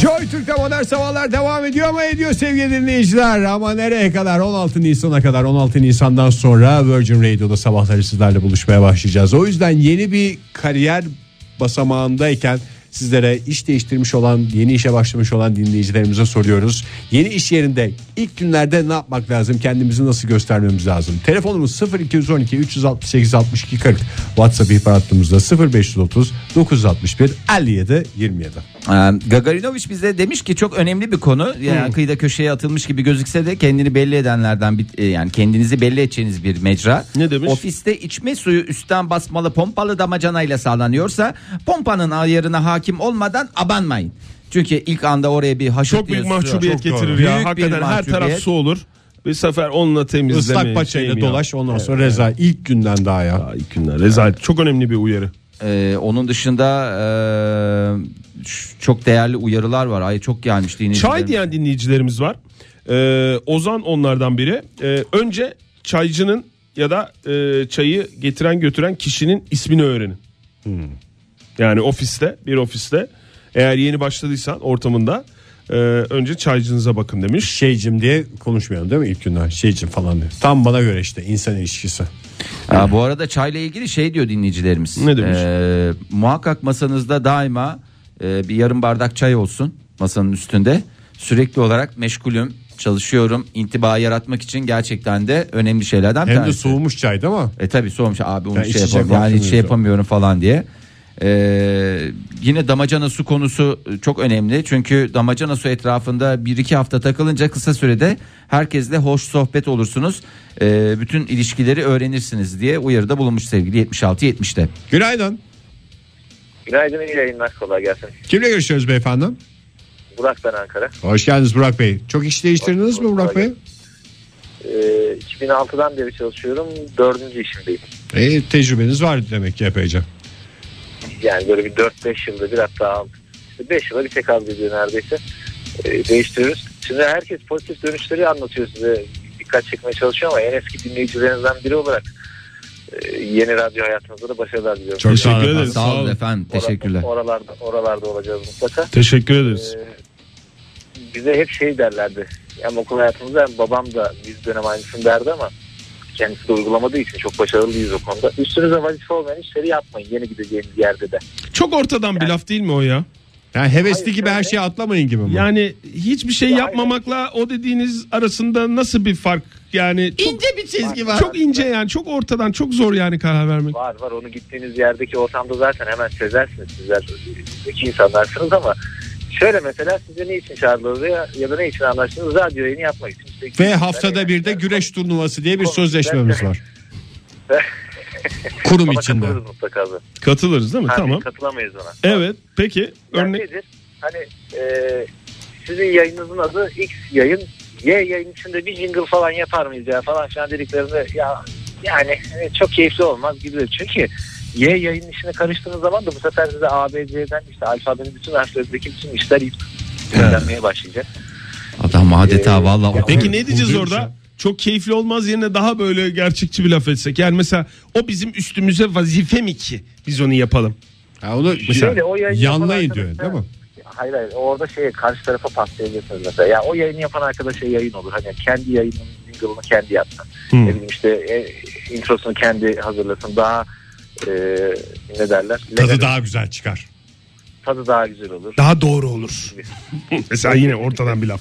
Joy Türk'te modern sabahlar devam ediyor ama ediyor sevgili dinleyiciler. Ama nereye kadar? 16 Nisan'a kadar 16 Nisan'dan sonra Virgin Radio'da sabahları sizlerle buluşmaya başlayacağız. O yüzden yeni bir kariyer basamağındayken sizlere iş değiştirmiş olan, yeni işe başlamış olan dinleyicilerimize soruyoruz. Yeni iş yerinde ilk günlerde ne yapmak lazım? Kendimizi nasıl göstermemiz lazım? Telefonumuz 0212 368 62 40. WhatsApp ihbar hattımızda 0530 961 57 27. Ee, Gagarinovic bize demiş ki çok önemli bir konu. Yani kıyıda köşeye atılmış gibi gözükse de kendini belli edenlerden bir e, yani kendinizi belli edeceğiniz bir mecra. Ne demiş? Ofiste içme suyu üstten basmalı pompalı damacanayla sağlanıyorsa pompanın ayarına hakim olmadan abanmayın. Çünkü ilk anda oraya bir haşır Çok büyük mahcubiyet Çok doğru. getirir Büyük ya. bir Hakikaten her taraf su olur. Bir sefer onunla temizleme. Islak paçayla şeyim ya. dolaş ondan sonra reza ilk günden daha ya. Aa, ilk günler rezalet. Çok önemli bir uyarı. Ee, onun dışında e, çok değerli uyarılar var. Ay çok gelmiş dinleyicilerim. Çay diyen dinleyicilerimiz var. Ee, Ozan onlardan biri. Ee, önce çaycının ya da e, çayı getiren götüren kişinin ismini öğrenin. Yani ofiste bir ofiste eğer yeni başladıysan ortamında e, önce çaycınıza bakın demiş. Şeycim diye konuşmayalım değil mi ilk günden şeycim falan diye. Tam bana göre işte insan ilişkisi. Ha, bu arada çayla ilgili şey diyor dinleyicilerimiz. Ne demiş? Ee, muhakkak masanızda daima e, bir yarım bardak çay olsun masanın üstünde. Sürekli olarak meşgulüm, çalışıyorum. İntiba yaratmak için gerçekten de önemli şeylerden bir Hem de tanesi. soğumuş çay değil mi? E tabi soğumuş abi onu Ya şey içecek yapamıyorum. Yani vaktiniz şey yok. yapamıyorum falan diye. Ee, yine damacana su konusu çok önemli. Çünkü damacana su etrafında bir iki hafta takılınca kısa sürede herkesle hoş sohbet olursunuz. Ee, bütün ilişkileri öğrenirsiniz diye uyarıda bulunmuş sevgili 76-70'te. Günaydın. Günaydın iyi yayınlar kolay gelsin. Kimle görüşüyoruz beyefendi? Burak ben Ankara. Hoş geldiniz Burak Bey. Çok iş değiştirdiniz mi Burak Bey? Ee, 2006'dan beri çalışıyorum. Dördüncü işimdeyim. E, tecrübeniz var demek ki epeyce. Yani böyle bir 4-5 yılda bir hatta 5 yıla bir tekabül ediyor neredeyse. Ee, değiştiriyoruz. Şimdi herkes pozitif dönüşleri anlatıyor size. Dikkat çekmeye çalışıyor ama en eski dinleyicilerinizden biri olarak e, yeni radyo hayatınızda da başarılar diliyorum. Çok Teşekkür ederiz. Sağ olun efendim teşekkürler. Oralarda, oralarda olacağız mutlaka. Teşekkür ederiz. Ee, bize hep şey derlerdi. Hem okul hayatımızda hem babam da biz dönem aynısını derdi ama kendisi de uygulamadığı için çok başarılıyız o konuda. Üstünüze vazife olmayan işleri yapmayın yeni gideceğiniz yerde de. Çok ortadan bir laf değil mi o ya? Yani hevesli Hayır, gibi her şöyle- şeyi atlamayın gibi mi? Yani hiçbir şey Ya, yapmamakla o dediğiniz arasında nasıl bir fark? Yani çok, İnce bir çizgi var. çok ince yani çok ortadan çok zor yani karar vermek. Var var onu gittiğiniz yerdeki ortamda zaten hemen sezersiniz sizler zeki insanlarsınız ama şöyle mesela size ne için çağrılır ya, ya da ne için anlaştınız radyo yayını yapmak için. İşte Ve haftada bir de güreş turnuvası diye bir sözleşmemiz var. Kurum içinde. katılırız mutlaka. abi. Katılırız değil mi? Hani tamam. Katılamayız ona. Evet. Peki Yani örnek nedir? Hani e, sizin yayınınızın adı X yayın. Y yayın içinde bir jingle falan yapar mıyız ya falan filan dediklerinde ya yani e, çok keyifli olmaz gibi. Çünkü Y yayın işine karıştığınız zaman da bu sefer size A, B, C'den işte alfabenin bütün harflerindeki bütün işler yüklenmeye başlayacak. Adam adeta Ee, valla ya Peki ne diyeceğiz orada? Çok keyifli olmaz yerine daha böyle gerçekçi bir laf etsek. Yani mesela o bizim üstümüze vazife mi ki biz onu yapalım? Ha, onu Mesela Şöyle, o yanlayın diyor değil mi? Hayır hayır orada şey karşı tarafa paslayabilirsiniz mesela. Ya o yayını yapan arkadaşa yayın olur. Hani kendi yayının jingle'ını kendi yapsın. Hmm. Ne bileyim işte e, introsunu kendi hazırlasın. Daha e, ne derler? Tadı Legal- daha güzel çıkar. tadı daha güzel olur. Daha doğru olur. mesela yine ortadan bir laf.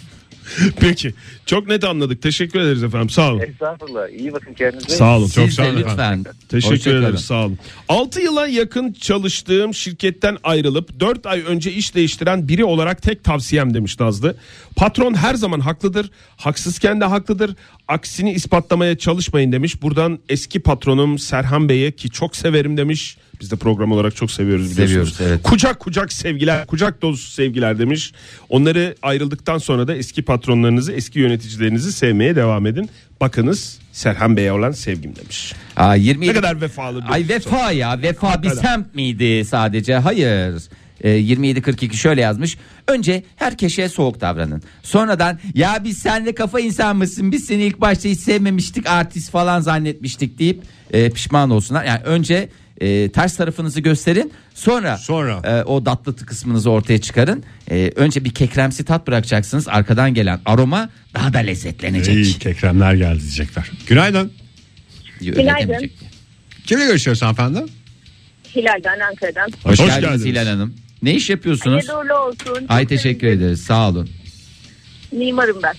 Peki. Çok net anladık. Teşekkür ederiz efendim. Sağ olun. Estağfurullah. İyi bakın kendinize. Sağ olun. Çok Siz sağ de olun efendim. lütfen. Teşekkür Hoşçakalın. ederiz sağ olun. 6 yıla yakın çalıştığım şirketten ayrılıp 4 ay önce iş değiştiren biri olarak tek tavsiyem demiş Nazlı. Patron her zaman haklıdır. Haksızken de haklıdır. Aksini ispatlamaya çalışmayın demiş. Buradan eski patronum Serhan Bey'e ki çok severim demiş. Biz de program olarak çok seviyoruz biliyorsunuz. Seviyoruz, evet. Kucak kucak sevgiler, kucak dolusu sevgiler demiş. Onları ayrıldıktan sonra da eski patronlarınızı, eski yöneticilerinizi sevmeye devam edin. Bakınız Serhan Bey'e olan sevgim demiş. Aa, 27 Ne kadar vefalı bir Ay vefa ya vefa bir Hakikaten. semt miydi sadece hayır Ee, 2742 şöyle yazmış önce herkese soğuk davranın sonradan ya biz senle kafa insan mısın biz seni ilk başta hiç sevmemiştik artist falan zannetmiştik deyip e, pişman olsunlar yani önce e, ters tarafınızı gösterin. Sonra, Sonra. e, o datlı kısmınızı ortaya çıkarın. E, önce bir kekremsi tat bırakacaksınız. Arkadan gelen aroma daha da lezzetlenecek. İyi kekremler geldi diyecekler. Günaydın. Günaydın. Kimle görüşüyoruz hanımefendi? Hilal'den Ankara'dan. Hoş, Hoş geldiniz, geldiniz. Hilal Hanım. Ne iş yapıyorsunuz? Hayırlı uğurlu olsun. Ay Çok teşekkür sevindim. ederiz. Sağ olun. Mimarım ben.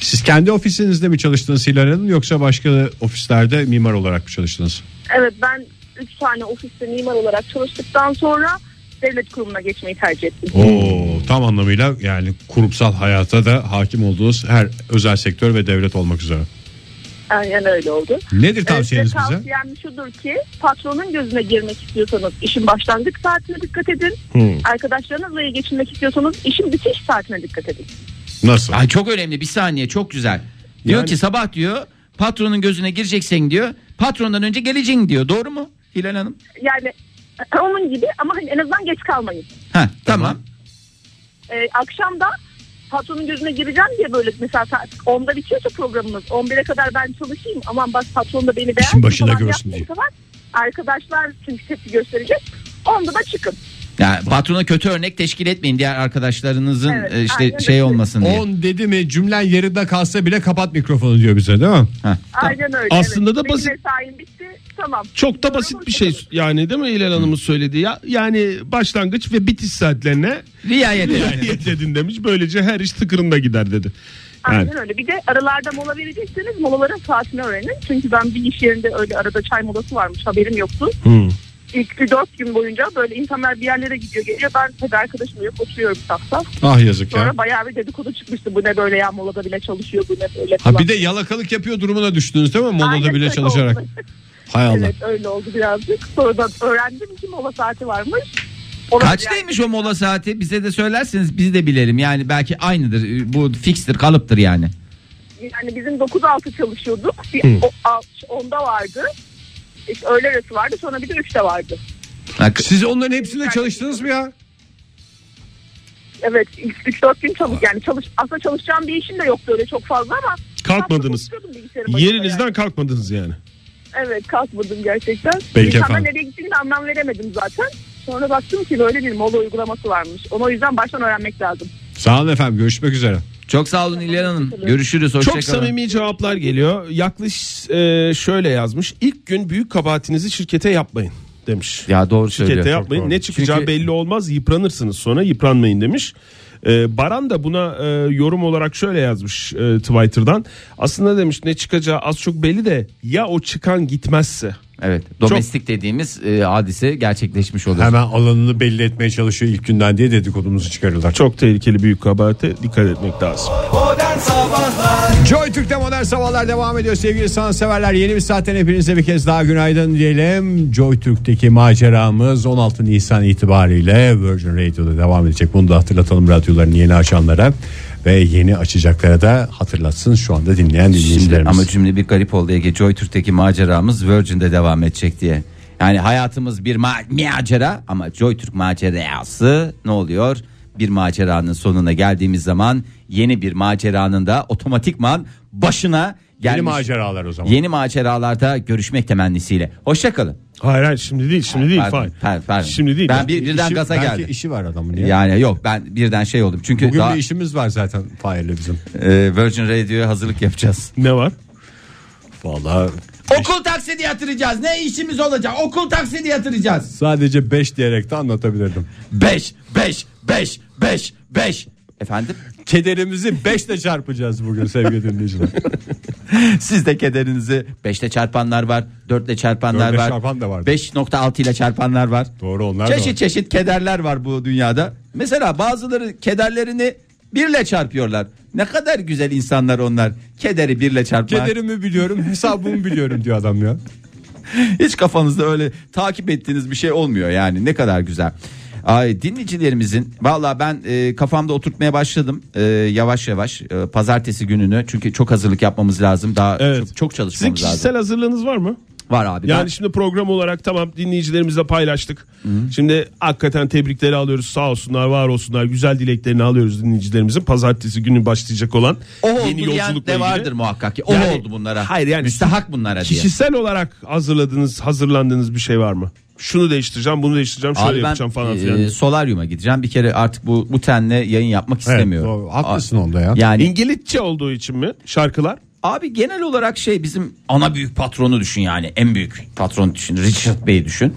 Siz kendi ofisinizde mi çalıştınız Hilal Hanım yoksa başka ofislerde mimar olarak mı çalıştınız? Evet ben 3 tane ofiste mimar olarak çalıştıktan sonra devlet kurumuna geçmeyi tercih ettim. Oo, tam anlamıyla yani kurumsal hayata da hakim olduğunuz her özel sektör ve devlet olmak üzere. Aynen öyle oldu. Nedir Evet, tavsiyeniz size bize? tavsiyem şudur ki patronun gözüne girmek istiyorsanız işin başlangıç saatine dikkat edin. Hmm. Arkadaşlarınızla iyi geçinmek istiyorsanız işin bitiş saatine dikkat edin. Nasıl? Ay çok önemli bir saniye çok güzel. Diyor Yani- ki sabah diyor patronun gözüne gireceksin diyor. Patrondan önce geleceksin diyor. Doğru mu Hilal Hanım? Yani onun gibi ama hani en azından geç kalmayın. Ha tamam. Ee, akşam da patronun gözüne gireceğim diye böyle mesela saat 10'da bitiyorsa programımız 11'e kadar ben çalışayım aman bak patron da beni beğensin başında görsün diye. arkadaşlar çünkü tepki gösterecek 10'da da çıkın. Yani patrona kötü örnek teşkil etmeyin diğer arkadaşlarınızın Evet, e, işte aynen şey öyle. olmasın diye. 10 dedi mi cümlen yarıda kalsa bile kapat mikrofonu diyor bize değil mi? Ha, tamam. Aynen öyle. Aslında evet. da basit- bitti tamam. Çok da basit bir şey yani değil mi İlhan Hanım'ın söylediği ya yani başlangıç ve bitiş saatlerine Riayet edin. riayet edin demiş böylece her iş tıkırında gider dedi. Yani Aynen öyle. Bir de aralarda mola verecekseniz molaların saatini öğrenin. Çünkü ben bir iş yerinde öyle arada çay molası varmış haberim yoktu. Hmm. İlk bir dört gün boyunca böyle insanlar bir yerlere gidiyor geliyor. Ben tabii arkadaşımla yok oturuyorum safta. Ah yazık ya. Sonra bayağı bir dedikodu çıkmıştı. Bu ne böyle ya molada bile çalışıyor bu ne böyle Ha bir de yalakalık yapıyor durumuna düştünüz değil mi? Molada Aynen bile çalışarak. oldu. Hay Allah. Evet öyle oldu birazcık. Sonradan öğrendim ki mola saati varmış. Ona Kaçtaymış o mola saati? Bize de söylerseniz biz de bilelim. Yani belki aynıdır. Bu fikstir, kalıptır yani. Yani bizim 9-6 çalışıyorduk. Bir o, alt- onda vardı. İşte öğle arası vardı. Sonra bir de 3'te vardı. Siz onların hepsinde çalıştınız mı ya? Evet ilk 3-4 gün çalış yani çalış aslında çalışacağım bir işim de yoktu öyle çok fazla ama Kalkmadınız. Yerinizden yani. kalkmadınız yani. Evet kalkmadım gerçekten. Peki İnsanlar efendim. nereye gittiğini anlam veremedim zaten. Sonra baktım ki böyle bir mola uygulaması varmış. Onu o yüzden baştan öğrenmek lazım. Sağ olun efendim görüşmek üzere. Çok sağ olun İlhan Hanım. Görüşürüz. Hoşçakalın. Çok samimi cevaplar geliyor. Yaklaş e, şöyle yazmış. İlk gün büyük kabahatinizi şirkete yapmayın demiş. Ya doğru Şirkete söylüyor. yapmayın. Ne çıkacağı Çünkü- belli olmaz. Yıpranırsınız sonra yıpranmayın demiş. Ee, Baran da buna e, yorum olarak şöyle yazmış e, Twitter'dan. Aslında demiş ne çıkacağı az çok belli de ya o çıkan gitmezse. Evet. Domestik dediğimiz e, hadise gerçekleşmiş olur. Hemen alanını belli etmeye çalışıyor ilk günden diye dedikodumuzu çıkarırlar. Çok tehlikeli büyük kabahate dikkat etmek lazım. Joy Türk'te modern sabahlar devam ediyor sevgili sanatseverler. Yeni bir saatten hepinize bir kez daha günaydın diyelim. Joy Türk'teki maceramız 16 Nisan itibariyle Virgin Radio'da devam edecek. Bunu da hatırlatalım radyolarını yeni açanlara ve yeni açacaklara da hatırlatsın şu anda dinleyen dinleyicilerimiz. ama cümle bir garip oldu Ege. Joy Türk'teki maceramız Virgin'de devam edecek diye. Yani hayatımız bir ma- macera ama Joy Türk macerası ne oluyor? Bir maceranın sonuna geldiğimiz zaman yeni bir maceranın da otomatikman başına gelmiş. Yeni maceralar o zaman. Yeni maceralarda görüşmek temennisiyle. Hoşçakalın. Hayır hayır şimdi değil şimdi değil. Pardon, pardon, pardon. Şimdi değil. Ben bir, birden İşi- gaza belki geldim. işi var adamın ya. Yani yok ben birden şey oldum. Çünkü Bugün daha bir işimiz var zaten Fahir'le bizim. e, Virgin Radio'ya hazırlık yapacağız. Ne var? Vallahi Okul taksidi yatıracağız. Ne işimiz olacak? Okul taksidi yatıracağız. sadece 5 diyerek de anlatabilirdim. 5 5 5 5 5 Efendim? Kederimizi 5 ile çarpacağız bugün sevgili dinleyiciler. Siz de kederinizi 5 ile çarpanlar var, 4 ile çarpanlar Dörtle var. çarpan da var. 5.6 ile çarpanlar var. Doğru onlar da Çeşit var. çeşit kederler var bu dünyada. Mesela bazıları kederlerini birle çarpıyorlar. Ne kadar güzel insanlar onlar. Kederi birle çarpmak. Kederimi biliyorum hesabımı biliyorum diyor adam ya. Hiç kafanızda öyle takip ettiğiniz bir şey olmuyor yani ne kadar güzel. Ay dinleyicilerimizin valla ben e, kafamda oturtmaya başladım e, yavaş yavaş e, pazartesi gününü çünkü çok hazırlık yapmamız lazım daha Evet. çok, çok Sizin çalışmamız kişisel lazım. hazırlığınız var mı? Var abi. Yani Ben- şimdi program olarak tamam dinleyicilerimizle paylaştık. Şimdi hakikaten tebrikleri alıyoruz. Sağ olsunlar, var olsunlar. Güzel dileklerini alıyoruz dinleyicilerimizin. Pazartesi günü başlayacak olan o oldu yeni diyen yolculukla de ilgili. vardır muhakkak ki. O Yani- oldu bunlara. Hayır yani Müstahak bunlara diye. Kişisel olarak hazırladığınız, hazırlandığınız bir şey var mı? Şunu değiştireceğim, bunu değiştireceğim, şöyle Abi ben yapacağım falan e, filan. solaryuma gideceğim. Bir kere artık bu bu tenle yayın yapmak Evet, istemiyorum. doğru. haklısın onda ya. Yani İngilizce olduğu için mi şarkılar? Abi genel olarak şey bizim ana büyük patronu düşün yani en büyük patronu düşün Richard Bey'i düşün.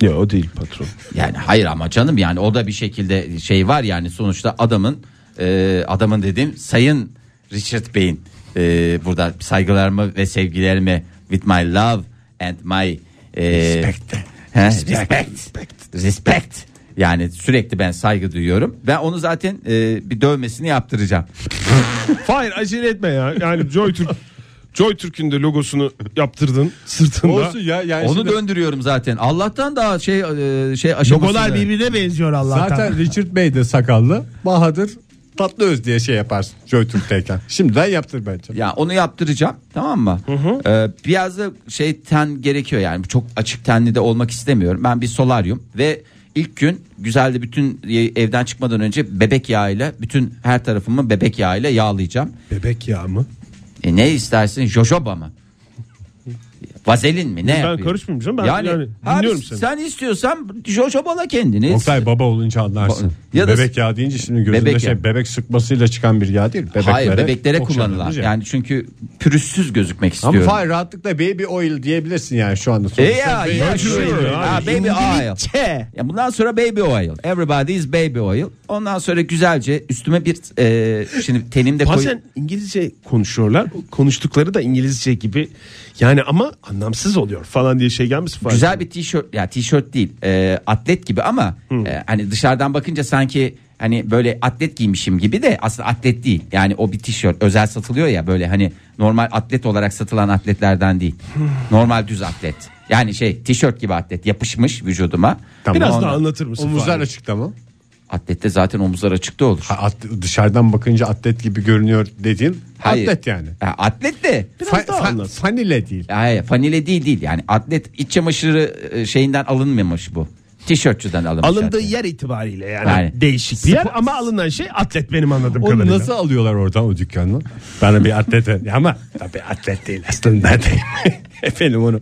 Ya o değil patron. Yani hayır ama canım yani o da bir şekilde şey var yani sonuçta adamın e, adamın dediğim Sayın Richard Bey'in e, burada saygılarımı ve sevgilerimi with my love and my e, Respect. He, respect. respect yani sürekli ben saygı duyuyorum. Ben onu zaten e, bir dövmesini yaptıracağım. Hayır acele etme ya. Yani Joy Türk Joy Türk'ün de logosunu yaptırdın sırtında. Olsun ya yani Onu şimdi- döndürüyorum zaten. Allah'tan daha şey e, şey aşamasında. Logolar birbirine benziyor Allah'tan. Zaten Richard Bey de sakallı. Bahadır Tatlıöz diye şey yaparsın Joy Türk'teyken. Şimdiden yaptır bence. Ya onu yaptıracağım tamam mı? Ee, biraz da şey ten gerekiyor yani çok açık tenli de olmak istemiyorum. Ben bir solaryum ve ilk gün güzeldi bütün evden çıkmadan önce bebek yağıyla bütün her tarafımı bebek yağıyla yağlayacağım. Bebek yağı mı? E ne istersin jojoba mı? Vazelin mi ne Ben yapayım? karışmayayım canım. Ben yani, yani abi dinliyorum seni. Sen istiyorsan jojobala kendini. Oktay baba olunca anlarsın. Ya da- bebek yağı deyince şimdi gözünde Bebek şey bebek sıkmasıyla çıkan bir yağ değil. Bebeklere Hayır bebeklere okşanılır kullanılan. ya. Yani çünkü pürüzsüz gözükmek Ama istiyorum. fay rahatlıkla baby oil diyebilirsin yani şu anda. E Sonuçta ya, baby ya oil. sure. Ha, baby oil. Ya bundan sonra baby oil. Everybody is baby oil. Ondan sonra güzelce üstüme bir e, şimdi tenimde koy. Bazen İngilizce konuşuyorlar. Konuştukları da İngilizce gibi. Yani ama anlamsız oluyor falan diye şey. Fahir? Güzel bir tişört ya tişört değil e, atlet gibi ama e, hani dışarıdan bakınca sanki hani böyle atlet giymişim gibi de aslında atlet değil. Yani o bir tişört özel satılıyor ya böyle hani normal atlet olarak satılan atletlerden değil. Normal düz atlet. Yani şey tişört gibi atlet yapışmış vücuduma. Tamam. Biraz daha anlatır mısın? Omuzlar Fahir? açıkta mı? Atlette zaten omuzlar açıkta olur. Ha, at- dışarıdan bakınca atlet gibi görünüyor dediğin Hayır. atlet yani. Ha, atlet de Biraz Fa- daha fa- fanile değil. Hayır fanile değil değil yani atlet iç çamaşırı e, şeyinden alınmamış bu. Tişörtçüden alınmış. Alındığı yer itibariyle yani, Yani. değişik bir yer ama alınan şey atlet benim anladığım Onu kadarıyla. nasıl alıyorlar oradan o dükkandan? Bana bir atlet ama tabii atlet değil aslında değil. Efendim onu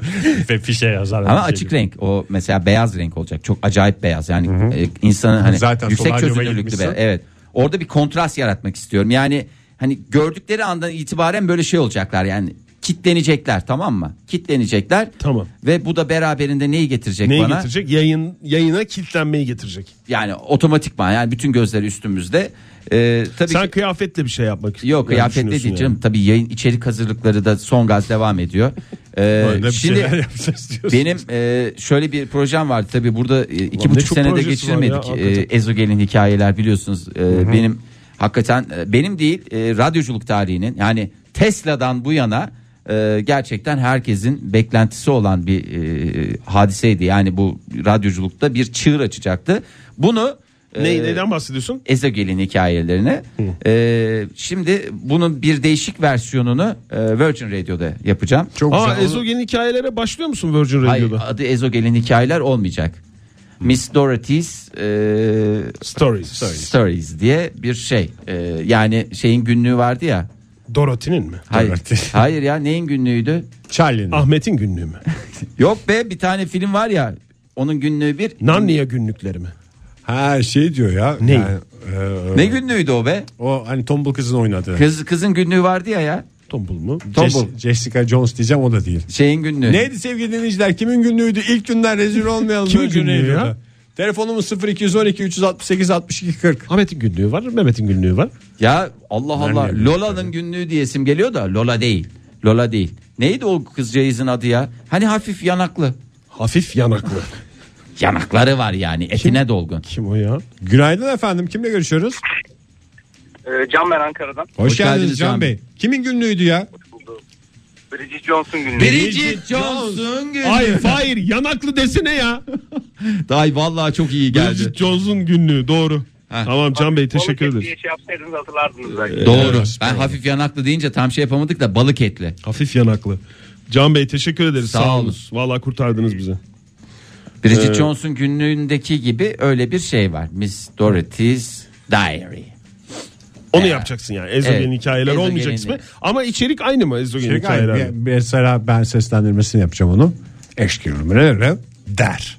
ve fişe yazar. Ama açık renk o mesela beyaz renk olacak çok acayip beyaz yani e, insanın hani Zaten yüksek çözünürlüklü gitmişsin. be- evet orada bir kontrast yaratmak istiyorum yani hani gördükleri andan itibaren böyle şey olacaklar yani kitlenecekler tamam mı kitlenecekler Tamam. ve bu da beraberinde neyi getirecek Neyi bana getirecek? Yayın yayına kilitlenmeyi getirecek. yani otomatikman yani bütün gözler üstümüzde Ee, tabii Sen ki- kıyafetle bir şey yapmak Yok yani kıyafetle değil yani. canım. Tabii yayın içerik hazırlıkları da son gaz devam ediyor. Ee, şimdi benim e, şöyle bir projem vardı. Tabii burada e, iki buçuk senede geçirmedik. ya. E, Ezogel'in hikayeler biliyorsunuz. E, benim hakikaten e, benim değil e, radyoculuk tarihinin yani Tesla'dan bu yana e, gerçekten herkesin beklentisi olan bir e, hadiseydi. Yani bu radyoculukta bir çığır açacaktı. Bunu Ne, neden bahsediyorsun? Ezogel'in hikayelerine. Ee, şimdi bunun bir değişik versiyonunu e, Virgin Radio'da yapacağım. Çok Aa güzel. ezogelin hikayelere başlıyor musun Virgin Hayır, Radio'da? adı Ezogel'in hikayeler olmayacak. Miss Dorothy's e, Stories. Stories diye bir şey. E, yani şeyin günlüğü vardı ya. Dorothy'nin mi? Hayır. Dorothy. Hayır ya neyin günlüğüydü? Charlie'nin. Ahmet'in günlüğü mü? Yok be bir tane film var ya. Onun günlüğü bir. Narnia günlükleri mi? Ha şey diyor ya. Ne? yani, e, Ne günlüğüydü o be? O hani tombul kızın oynadığı. Kız kızın günlüğü vardı ya ya. Tombul mu? Tombul. Jess- Jessica Jones diyeceğim o da değil. Şeyin günlüğü. Neydi sevgili dinleyiciler? Kimin günlüğüydü? İlk günden rezil olmayalım. Kimin günlüğü ya? Telefonumuz 0212 368 62 40. Ahmet'in günlüğü var, Mehmet'in günlüğü var. Ya Allah Allah Nerede Lola'nın günlüğü diyesim geliyor da Lola değil. Lola değil. Neydi o kızcağızın adı ya? Hani hafif yanaklı. Hafif yanaklı. Yanakları var yani etine dolgun. Kim o ya? Günaydın efendim. Kimle görüşüyoruz? Ee, Can ben Ankara'dan. Hoş, Hoş geldiniz, geldiniz Can Can Bey. Kimin günlüğüydü ya? Bridget Jones'un günlüğü. Bridget Jones'un günlüğü. Hayır, hayır yanaklı desene ya. Day vallahi çok iyi geldi. Bridget Jones'un günlüğü doğru. Ha. Tamam Can Bey teşekkür Balık ederiz. diye şey yapsaydınız hatırlardınız belki. Doğru. Evet, ben hafif yanaklı deyince tam şey yapamadık da balık etli. Hafif yanaklı. Can Bey teşekkür ederiz. Sağ Sağ, olun. Valla kurtardınız bizi. Bridget Ee, Jones'un günlüğündeki gibi öyle bir şey var. Miss Dorothy's Diary. Onu Ee, yapacaksın yani. Ezogelin evet. hikayeler Ezogelin olmayacak ismi. Ama içerik aynı mı Şey gayet hikayeler? bir- mesela ben seslendirmesini yapacağım onu. Numaraları der.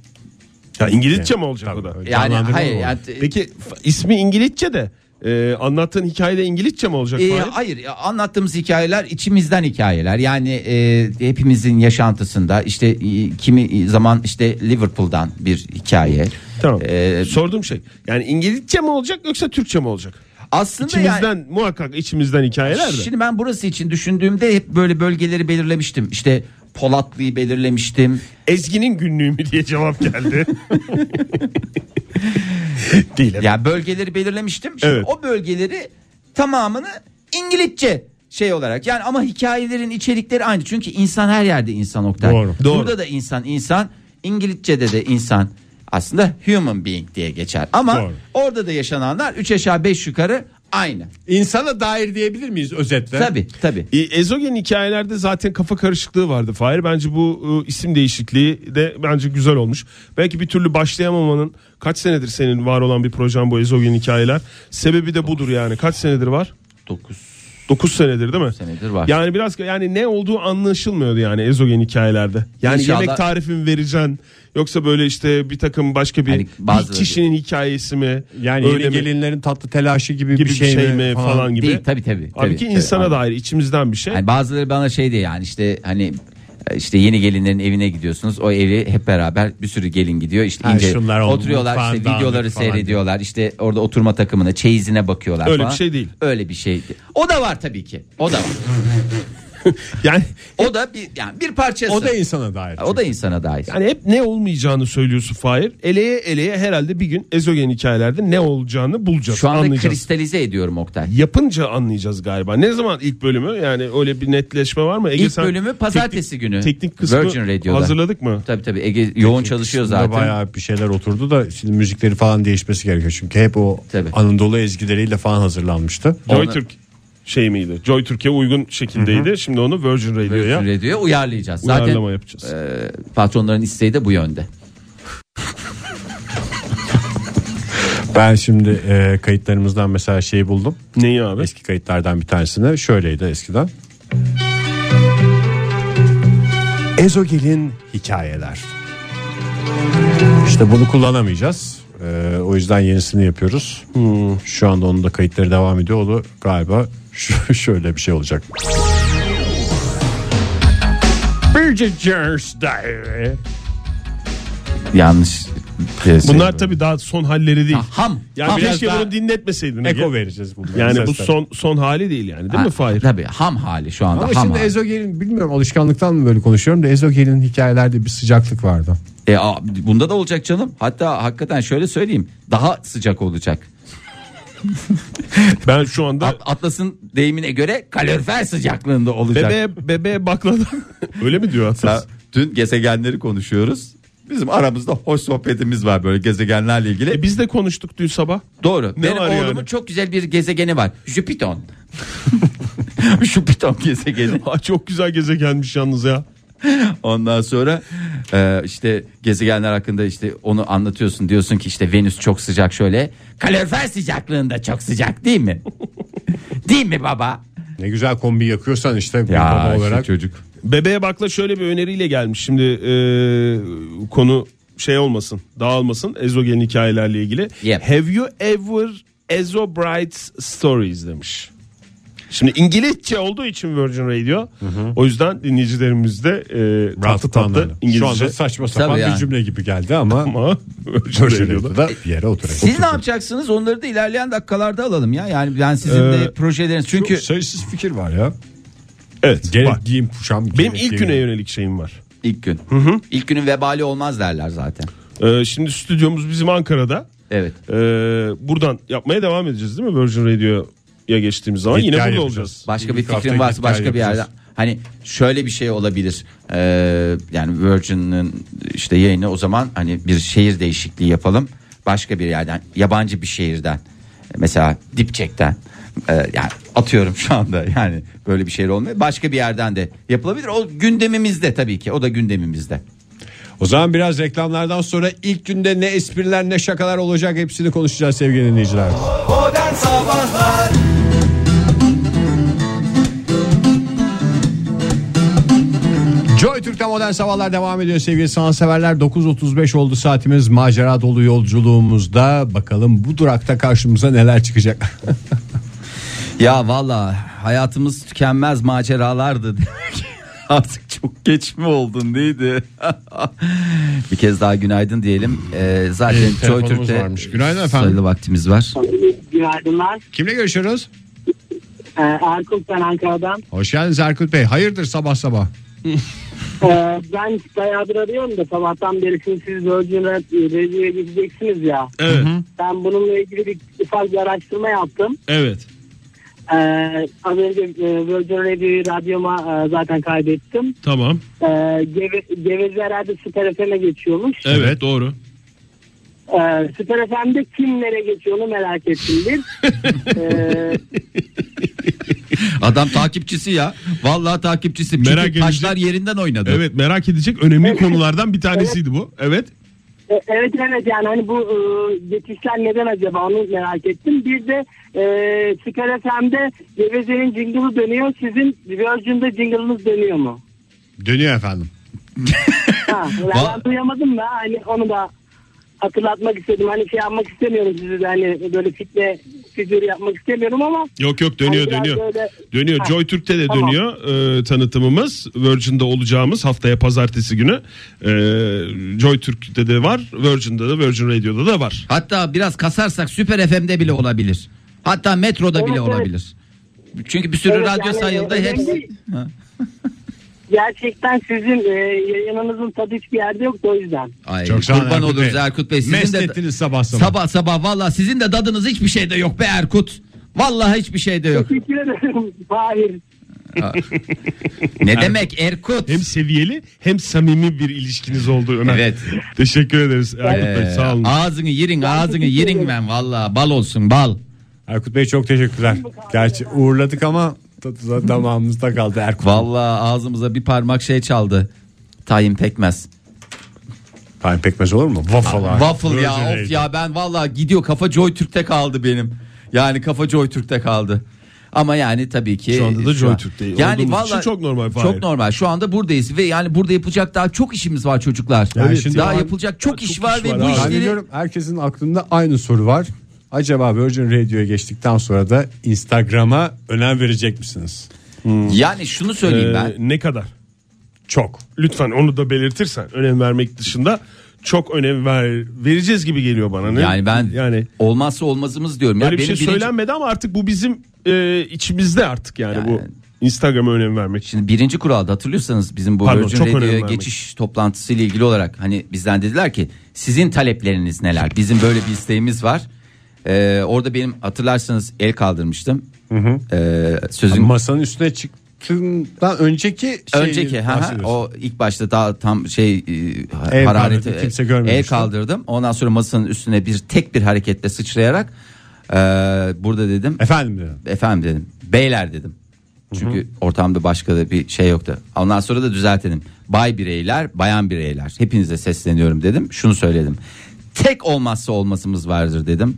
Ya İngilizce mi olacak o da? Yani hayır yani, Peki ismi İngilizce de e, anlattığın hikayede İngilizce mi olacak? e, Fahir? hayır anlattığımız hikayeler içimizden hikayeler. Yani e, hepimizin yaşantısında işte e, kimi zaman işte Liverpool'dan bir hikaye. Tamam. E, Sorduğum şey. Yani İngilizce mi olacak yoksa Türkçe mi olacak? Aslında yani İçimizden muhakkak içimizden hikayeler de. Şimdi ben burası için düşündüğümde hep böyle bölgeleri belirlemiştim. İşte Polatlı'yı belirlemiştim. Ezgi'nin günlüğü mü diye cevap geldi. Değil efendim. Ya bölgeleri belirlemiştim. Şimdi Evet. o bölgeleri tamamını İngilizce şey olarak yani ama hikayelerin içerikleri aynı. Çünkü insan her yerde insan Oktay. Doğru. Doğru. Burada da insan insan İngilizce'de de insan aslında human being diye geçer. Ama Doğru. orada da yaşananlar 3 aşağı 5 yukarı aynı. İnsana dair diyebilir miyiz özetle? Tabi tabi. E, Ezogen hikayelerde zaten kafa karışıklığı vardı Fahir. Bence bu e, isim değişikliği de bence güzel olmuş. Belki bir türlü başlayamamanın kaç senedir senin var olan bir projen bu Ezogen hikayeler. Sebebi de budur yani. Kaç senedir var? 9 9 senedir değil mi? senedir var. Yani biraz yani ne olduğu anlaşılmıyordu yani ezogen hikayelerde. Yani İnşallah- yemek tarifi mi vereceksin yoksa böyle işte bir takım başka bir, Hani bazıları- bir kişinin hikayesi mi? Yani Öyle yeni mi? gelinlerin tatlı telaşı gibi, gibi bir şey, mi falan, gibi. Değil tabi tabi. Halbuki insana dair içimizden bir şey. Yani bazıları bana şey diyor yani işte hani işte yeni gelinlerin evine gidiyorsunuz. O evi hep beraber bir sürü gelin gidiyor. İşte ince şunlar oldu, oturuyorlar mutfağın işte dağınık videoları falan seyrediyorlar. İşte orada oturma takımına, çeyizine bakıyorlar Öyle falan. bir şey değil. Öyle bir şey. O da var tabii ki. O da var. Yani o da bir yani bir parçası. O da insana dair. o da insana dair. yani hep ne olmayacağını söylüyorsun Fahir. Eleye eleye herhalde bir gün ezogen hikayelerde ne olacağını bulacağız. Şu anda anlayacağız. kristalize ediyorum Oktay. Yapınca anlayacağız galiba. Ne zaman ilk bölümü? Yani öyle bir netleşme var mı? Ege İlk sen bölümü pazartesi teknik, günü. Teknik kısmı Virgin Radio'da. hazırladık mı? Tabii tabii Ege yoğun çalışıyor zaten. Bayağı bir şeyler oturdu da şimdi müzikleri falan değişmesi gerekiyor. Çünkü hep o Tabii. Anadolu ezgileriyle falan hazırlanmıştı. Joy Türk şey miydi? Joy Türkiye uygun şekildeydi. Şimdi onu Virgin Radio'ya Virgin Radio'ya uyarlayacağız. Zaten uyarlama yapacağız. e, patronların isteği de bu yönde. Ben şimdi e, kayıtlarımızdan mesela şeyi buldum. Neyi abi? Eski kayıtlardan bir tanesini şöyleydi eskiden. Ezogel'in hikayeler. İşte bunu kullanamayacağız. E, o yüzden yenisini yapıyoruz. Şu anda onun da kayıtları devam ediyor. O da galiba şöyle bir şey olacak. Bridget Jones Diary. Yanlış. şey. Bunlar tabii daha son halleri değil. Ha, ham. Yani ham. keşke daha bunu dinletmeseydin. Eko vereceğiz bunları. Yani bu son son hali değil yani değil Ha, mi Fahir? Tabii ham hali şu anda Ama ham şimdi hali. Ezogel'in bilmiyorum alışkanlıktan mı böyle konuşuyorum da Ezogel'in hikayelerde bir sıcaklık vardı. E, a, bunda da olacak canım. Hatta hakikaten şöyle söyleyeyim. Daha sıcak olacak. Ben şu anda At- Atlas'ın deyimine göre kalorifer sıcaklığında olacak. bebeğe bebeğe bakladım. Öyle mi diyor Atlas? Dün gezegenleri konuşuyoruz. Bizim aramızda hoş sohbetimiz var böyle gezegenlerle ilgili. E biz de konuştuk dün sabah. Doğru. Ne Benim var oğlumun yani? çok güzel bir gezegeni var. Jüpiton. Jüpiton gezegeni. Aa, çok güzel gezegenmiş yalnız ya. Ondan sonra e, işte gezegenler hakkında işte onu anlatıyorsun. Diyorsun ki işte Venüs çok sıcak şöyle. Kalorifer sıcaklığında çok sıcak değil mi? değil mi baba? Ne güzel kombi yakıyorsan işte Ya baba işte olarak. çocuk. Bebeğe bakla şöyle bir öneriyle gelmiş. Şimdi e, konu şey olmasın, dağılmasın ezogen hikayelerle ilgili. Yep. Have you ever Ezo Bright Stories demiş. Şimdi İngilizce olduğu için Virgin Radio. O yüzden dinleyicilerimiz de e, tatlı tatlı anladı. Şu İngilizce. anda saçma sapan Tabii bir yani. cümle gibi geldi ama Ama Virgin Radio'da. Radio'da bir yere oturacak. Siz ne yapacaksınız? Onları da ilerleyen dakikalarda alalım ya. Yani ben sizin de Ee, projeleriniz çünkü Çok sayısız fikir var ya. Evet Gerek var. giyim kuşam. Benim ilk giyim- güne yönelik şeyim var. ilk gün. İlk günün vebali olmaz derler zaten. Ee, şimdi stüdyomuz bizim Ankara'da. Evet. Ee, buradan yapmaya devam edeceğiz değil mi Virgin Radio'ya geçtiğimiz zaman? Yine burada olacağız. Başka bir hafta fikrin varsa başka bir yerden. Hani şöyle bir şey olabilir. Ee, yani Virgin'in işte yayını o zaman hani bir şehir değişikliği yapalım. Başka bir yerden, yabancı bir şehirden. Mesela Dipçek'ten Ee, yani atıyorum şu anda yani böyle bir şey olmuyor. Başka bir yerden de yapılabilir. O gündemimizde tabii ki. O da gündemimizde. O zaman biraz reklamlardan sonra ilk günde ne espriler ne şakalar olacak hepsini konuşacağız sevgili dinleyiciler. Modern Sabahlar Türk'te modern sabahlar devam ediyor sevgili sanatseverler. 9.35 oldu saatimiz macera dolu yolculuğumuzda. Bakalım bu durakta karşımıza neler çıkacak. Ya valla hayatımız tükenmez maceralardı demek. Artık çok geç mi oldun neydi? bir kez daha günaydın diyelim. Ee, zaten Evet, Joy telefonumuz Türk'te varmış. Günaydın efendim. sayılı vaktimiz var. Günaydınlar. Kimle görüşüyoruz? Ee, Erkut ben Ankara'dan. Hoş geldiniz Erkut Bey. Hayırdır sabah sabah? Ee, ben bayağıdır arıyorum da sabahtan beri şimdi siz Virgin Radio'ya gideceksiniz ya. Evet. Ben bununla ilgili bir ufak bir araştırma yaptım. Evet. Ee, az önce e, Virgin Radio'yu radyoma e, zaten kaydettim. Tamam. Ee, Geve, Geveze herhalde Süper FM'e geçiyormuş. Evet, doğru. Ee, Süper FM'de kimlere geçiyor onu merak ettim bir. Ee, Adam takipçisi ya. Vallahi takipçisi. Merak Çünkü edecek- taşlar yerinden oynadı. Evet merak edecek önemli konulardan bir tanesiydi bu. Evet. E, Evet evet yani hani bu e, geçişler neden acaba onu merak ettim. Bir de e, Süper FM'de Geveze'nin jingle'ı dönüyor. Sizin Virgin'de jingle'ınız dönüyor mu? Dönüyor efendim. Ha, Va- ben duyamadım da hani onu da hatırlatmak istedim. Hani şey yapmak istemiyorum sizi de hani böyle fitne figürü yapmak istemiyorum ama Yok yok dönüyor Hani dönüyor. böyle- Dönüyor. Ha, Joy Türk'te de tamam. dönüyor e, tanıtımımız. Virgin'de olacağımız haftaya pazartesi günü. E, Joy Türk'te de var. Virgin'de de Virgin Radio'da da var. Hatta biraz kasarsak Süper FM'de bile olabilir. Hatta metroda Evet, bile evet. olabilir. Çünkü bir sürü Evet, radyo yani, sayıldı. Hepsi. Gerçekten sizin e, yayınınızın tadı hiçbir yerde yok o yüzden. Ay, Çok sağ olun kurban Erkut oluruz Bey. Erkut Bey. Sizin Mest de ettiniz sabah sabah. sabah sabah valla sizin de dadınız hiçbir şeyde yok be Erkut. Vallahi hiçbir şeyde yok. Teşekkür ederim. Hayır. ne demek Erkut? Hem seviyeli hem samimi bir ilişkiniz oldu Ömer. Evet. Teşekkür ederiz Erkut Bey Ee, sağ olun. ağzını yirin ağzını teşekkür yirin ederim. ben valla bal olsun bal. Erkut Bey çok teşekkürler. Gerçi uğurladık ama tadı da damağımızda kaldı Erkut. Valla ağzımıza bir parmak şey çaldı. Tayin pekmez. Tayin pekmez olur mu? Waffle. abi. Waffle ya of ya ben valla gidiyor kafa Joy Türk'te kaldı benim. Yani kafa Joy Türk'te kaldı. Ama yani tabii ki Şu anda da Joy Türk'te Yani valla çok normal, Fahir. Çok normal. Şu anda buradayız ve yani burada yapacak daha çok işimiz var çocuklar. Yani Evet, şimdi daha yapılacak çok çok iş var iş ve var bu abi. Ben işleri diyorum herkesin aklında aynı soru var. Acaba Virgin Radio'ya geçtikten sonra da Instagram'a önem verecek misiniz? yani şunu söyleyeyim Ee, ben. Ne kadar? Çok. Lütfen onu da belirtirsen önem vermek dışında çok önem ver, vereceğiz gibi geliyor bana. Ne? Yani ben yani olmazsa olmazımız diyorum. Ya öyle bir şey benim birinci- söylenmedi ama artık bu bizim e, içimizde artık yani, Yani- bu Instagram'a önem vermek. Şimdi birinci kuralda hatırlıyorsanız bizim bu Pardon, Virgin Radio'ya geçiş toplantısı ile ilgili olarak hani bizden dediler ki sizin talepleriniz neler? Bizim böyle bir isteğimiz var. Ee, orada benim hatırlarsanız el kaldırmıştım. Ee, sözün Masanın üstüne çıktığından önceki şeyi önceki ha, o ilk başta daha tam şey e, El harareti kaldırdı, kimse el kaldırdım. Ondan sonra masanın üstüne bir tek bir hareketle sıçrayarak e, burada dedim Efendim dedim. efendim dedim. Beyler dedim. Çünkü ortamda başka da bir şey yoktu. Ondan sonra da düzeltelim. Bay bireyler, bayan bireyler. Hepinize sesleniyorum dedim. Şunu söyledim. Tek olmazsa olmazımız vardır dedim.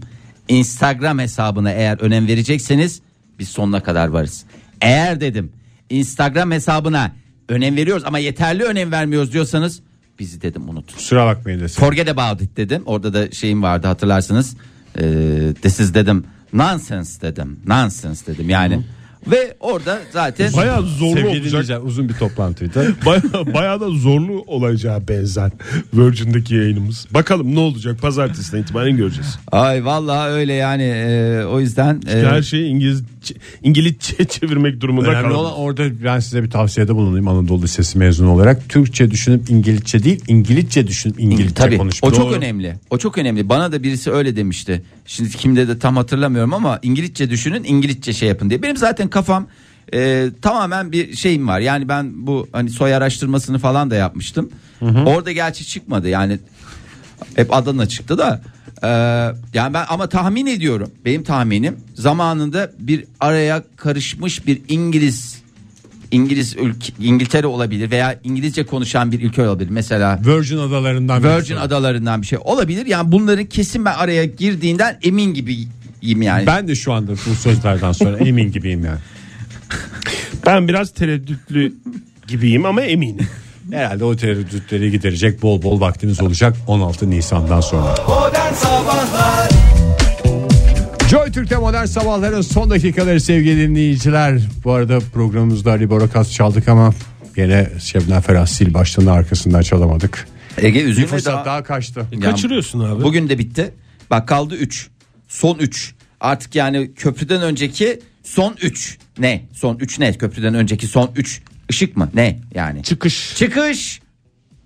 Instagram hesabına eğer önem verecekseniz biz sonuna kadar varız. Eğer dedim Instagram hesabına önem veriyoruz ama yeterli önem vermiyoruz diyorsanız bizi dedim unutun. Kusura bakmayın desin. Forget about it dedim. Orada da şeyim vardı hatırlarsınız. Ee, this is dedim. Nonsense dedim. Nonsense dedim yani. Ve orada zaten Bayağı zorlu Sevgili olacak. uzun bir toplantıydı. Bayağı, bayağı da zorlu olacağı benzer Virgin'deki yayınımız. Bakalım ne olacak pazartesiden itibaren göreceğiz. ay vallahi öyle yani Ee, o yüzden e, Her şeyi İngilizce, İngilizce çevirmek durumunda Önemli olan orada ben size bir tavsiyede bulunayım Anadolu Lisesi mezunu olarak. Türkçe düşünüp İngilizce değil İngilizce düşünüp İngilizce Tabii konuşmak. o çok Doğru. önemli. O çok önemli. Bana da birisi öyle demişti. Şimdi kimde de tam hatırlamıyorum ama İngilizce düşünün, İngilizce şey yapın diye. Benim zaten kafam e, tamamen bir şeyim var. Yani ben bu hani soy araştırmasını falan da yapmıştım. Orada gerçi çıkmadı. Yani hep Adana çıktı da Ee, yani ben ama tahmin ediyorum. Benim tahminim zamanında bir araya karışmış bir İngiliz İngiliz ülke, İngiltere olabilir veya İngilizce konuşan bir ülke olabilir. Mesela Virgin adalarından Virgin birisi. adalarından bir şey olabilir. Yani bunların kesin ben araya girdiğinden emin gibiyim yani. Ben de şu anda bu sözlerden sonra emin gibiyim yani. Ben biraz tereddütlü gibiyim ama eminim. Herhalde o tereddütleri giderecek bol bol vaktimiz olacak 16 Nisan'dan sonra. Joy Türk'te modern sabahların son dakikaları sevgili dinleyiciler. Bu arada programımızda Ali Borakas çaldık ama gene Şebnem Ferah sil başlığının arkasından çalamadık. Ege Bir üzülme fırsat daha. daha kaçtı. Yani Kaçırıyorsun abi. Bugün de bitti. Bak kaldı 3. Son 3. Artık yani köprüden önceki son 3. Ne? Son 3 ne? Köprüden önceki son 3 ışık mı? Ne yani? Çıkış. Çıkış.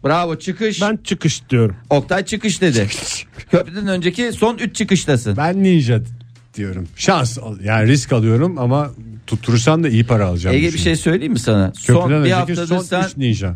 Bravo çıkış. Ben çıkış diyorum. Oktay çıkış dedi. Köprüden önceki son 3 çıkıştasın. Ben ninja diyorum. Şans al- yani risk alıyorum ama tutturursan da iyi para alacağım. Ege bir şey söyleyeyim mi sana? Köprüden son bir önceki haftadır son sen ninja.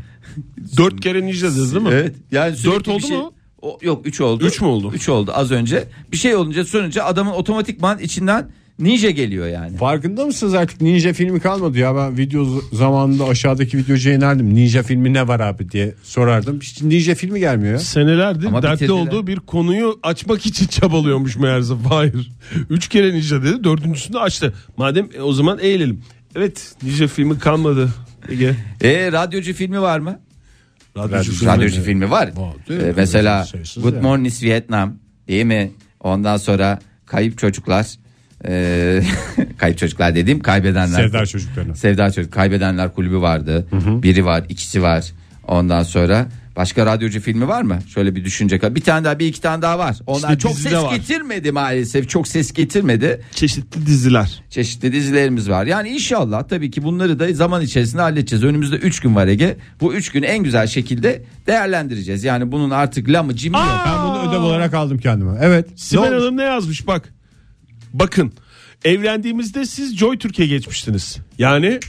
Dört kere ninja dediniz değil mi? Evet. Yani sürekli Dört bir oldu şey- mu? O, yok 3 oldu. Üç mü oldu? 3 oldu az önce. Bir şey olunca sonunca adamın otomatikman içinden ninja geliyor yani. Farkında mısınız artık ninja filmi kalmadı ya ben video zamanında aşağıdaki videocuya inerdim ninja filmi ne var abi diye sorardım hiç ninja filmi gelmiyor ya. Senelerdir Ama dertli bitirdiler. olduğu bir konuyu açmak için çabalıyormuş meğerse. Hayır. Üç kere ninja dedi. Dördüncüsünü açtı. Madem e, o zaman eğilelim. Evet ninja filmi kalmadı. Ege. E radyocu filmi var mı? Radyocu filmi. Radyocu filmi var. Değil Ee, mesela Sayısız Good yani. Morning Vietnam değil mi? Ondan sonra Kayıp Çocuklar. Ee, kayıp çocuklar dediğim kaybedenler. Sevda çocuklarına. Sevda çocuk kaybedenler kulübü vardı. Biri var, ikisi var. Ondan sonra başka radyocu filmi var mı? Şöyle bir düşünecek. Bir tane daha, bir iki tane daha var. Onlar İşte çok dizide ses var. getirmedi maalesef. Çok ses getirmedi. Çeşitli diziler. Çeşitli dizilerimiz var. Yani inşallah tabii ki bunları da zaman içerisinde halledeceğiz. Önümüzde 3 gün var Ege. Bu 3 günü en güzel şekilde değerlendireceğiz. Yani bunun artık lamı cimi yok. Ben bunu ödev olarak aldım kendime. Evet. Sibel? Hanım ne yazmış bak. Bakın evlendiğimizde siz Joy Türkiye geçmiştiniz. Yani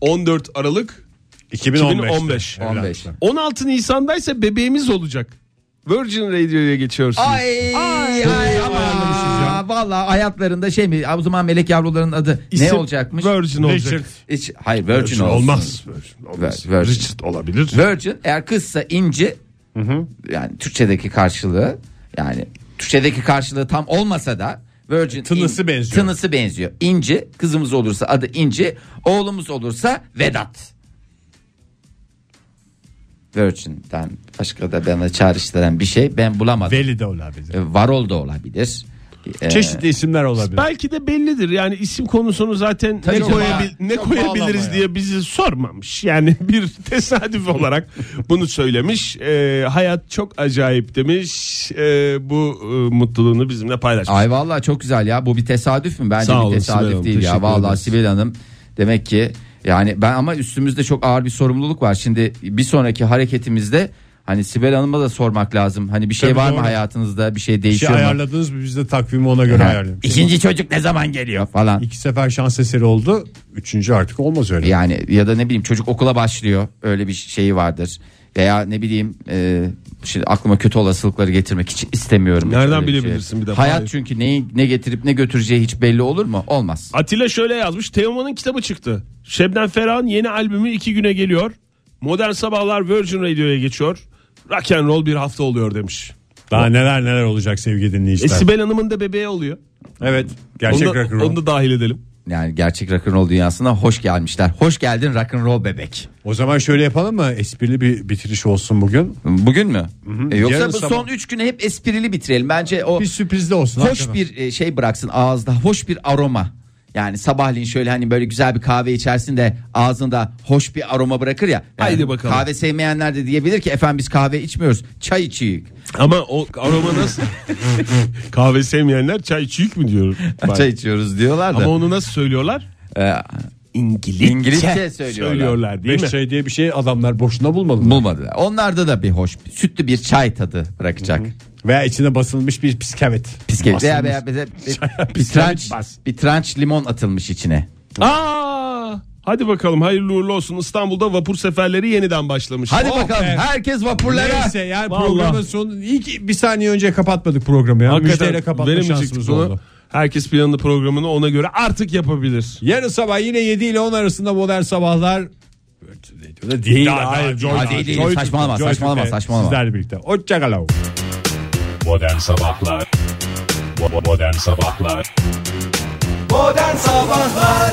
14 Aralık 2015. 2015. 15. 16 Nisan'da ise bebeğimiz olacak. Virgin Radio'ya geçiyorsunuz. Ay, ay, ayarlamışız ama valla hayatlarında şey mi? O zaman melek yavruların adı ne İsim olacakmış? Virgin olacak. Richard. Hiç, hayır Virgin, Virgin olsun. olmaz. Virgin olmaz. Vir- Virgin. Richard olabilir. Virgin eğer kızsa inci yani Türkçedeki karşılığı yani Türkçedeki karşılığı tam olmasa da Virgin Tınısı in- benziyor. Tınısı benziyor. İnci kızımız olursa adı İnci, oğlumuz olursa Vedat. Virgin'den başka da bana çağrıştıran bir şey ben bulamadım. Veli de olabilir. E, Varol da olabilir. E, Çeşitli isimler olabilir. Belki de bellidir. Yani isim konusunu zaten Tabii ne, canım. koyabil- ne koyabiliriz diye bizi sormamış. Yani bir tesadüf olarak bunu söylemiş. Ee, hayat çok acayip demiş. Ee, bu e, mutluluğunu bizimle paylaşmış. Ay vallahi çok güzel ya. Bu bir tesadüf mü? Bence Sağ bir olun tesadüf Sibel Hanım, değil ya. teşekkür Vallahi. Sibel Hanım demek ki yani ben ama üstümüzde çok ağır bir sorumluluk var. Şimdi bir sonraki hareketimizde hani Sibel Hanım'a da sormak lazım. Hani bir şey Tabii var mı doğru. hayatınızda? Bir şey Bir şey değişiyor mu? ayarladınız mı biz de takvimi ona göre ayarlayalım. İkinci çocuk ne zaman geliyor falan. İki sefer şans eseri oldu. Üçüncü artık olmaz öyle. Yani ya da ne bileyim çocuk okula başlıyor. Öyle bir şeyi vardır. Veya ne bileyim e, şimdi aklıma kötü olasılıkları getirmek hiç istemiyorum. Nereden şey. bilebilirsin bir de? Hayat Hayır. çünkü neyi ne getirip ne götüreceği hiç belli olur mu? Olmaz. Atilla şöyle yazmış. Teoman'ın kitabı çıktı. Şebnem Ferah'ın yeni albümü iki güne geliyor. Modern Sabahlar Virgin Radio'ya geçiyor. Rock and roll bir hafta oluyor demiş. Daha neler neler olacak sevgili E, dinleyiciler. Sibel Hanım'ın da bebeği oluyor. evet. Gerçek onu, da, rock'n'roll. onu da dahil edelim. Yani gerçek rock'n'roll dünyasına hoş gelmişler. Hoş geldin rock'n'roll bebek. O zaman şöyle yapalım mı? Esprili bir bitiriş olsun bugün. Bugün mü? E, yoksa Yarın bu sabah. son 3 güne hep esprili bitirelim. Bence o Bir sürpriz de olsun. hoş hakikaten. bir e, şey bıraksın ağızda. Hoş bir aroma. Yani sabahleyin şöyle hani böyle güzel bir kahve içersin de ağzında hoş bir aroma bırakır ya. Yani Haydi bakalım. Kahve sevmeyenler de diyebilir ki efendim biz kahve içmiyoruz. Çay içiyoruz. Ama o aroma nasıl? Kahve sevmeyenler çay çiğik mi diyor? Çay içiyoruz diyorlar da. Ama onu nasıl söylüyorlar? Ee, İngilizce, İngilizce söylüyorlar. söylüyorlar değil Beş mi? çay diye bir şey adamlar boşuna bulmadılar. bulmadılar. Onlarda da bir hoş sütlü bir çay tadı bırakacak. Veya içine basılmış bir bisküvit. Bisküvit veya, veya, veya- bir, bir Bisküvit tranç, bir tranç limon atılmış içine. Aa, Hadi bakalım hayırlı uğurlu olsun. İstanbul'da vapur seferleri yeniden başlamış. Hadi Oh bakalım be. herkes vapurlara. Neyse yani Vallahi. programın sonu ilk bir saniye önce kapatmadık programı ya. Müjdeyle kapatma şansımız bunu. oldu. Herkes planlı programını ona göre artık yapabilir. Yarın sabah yine 7 ile 10 arasında modern sabahlar değil. hayır, Joy Hadi değil, değil, saçmalama, saçmalama, saçmalama. Sizlerle birlikte. Hoşçakalın. Modern Sabahlar Modern Sabahlar Modern Sabahlar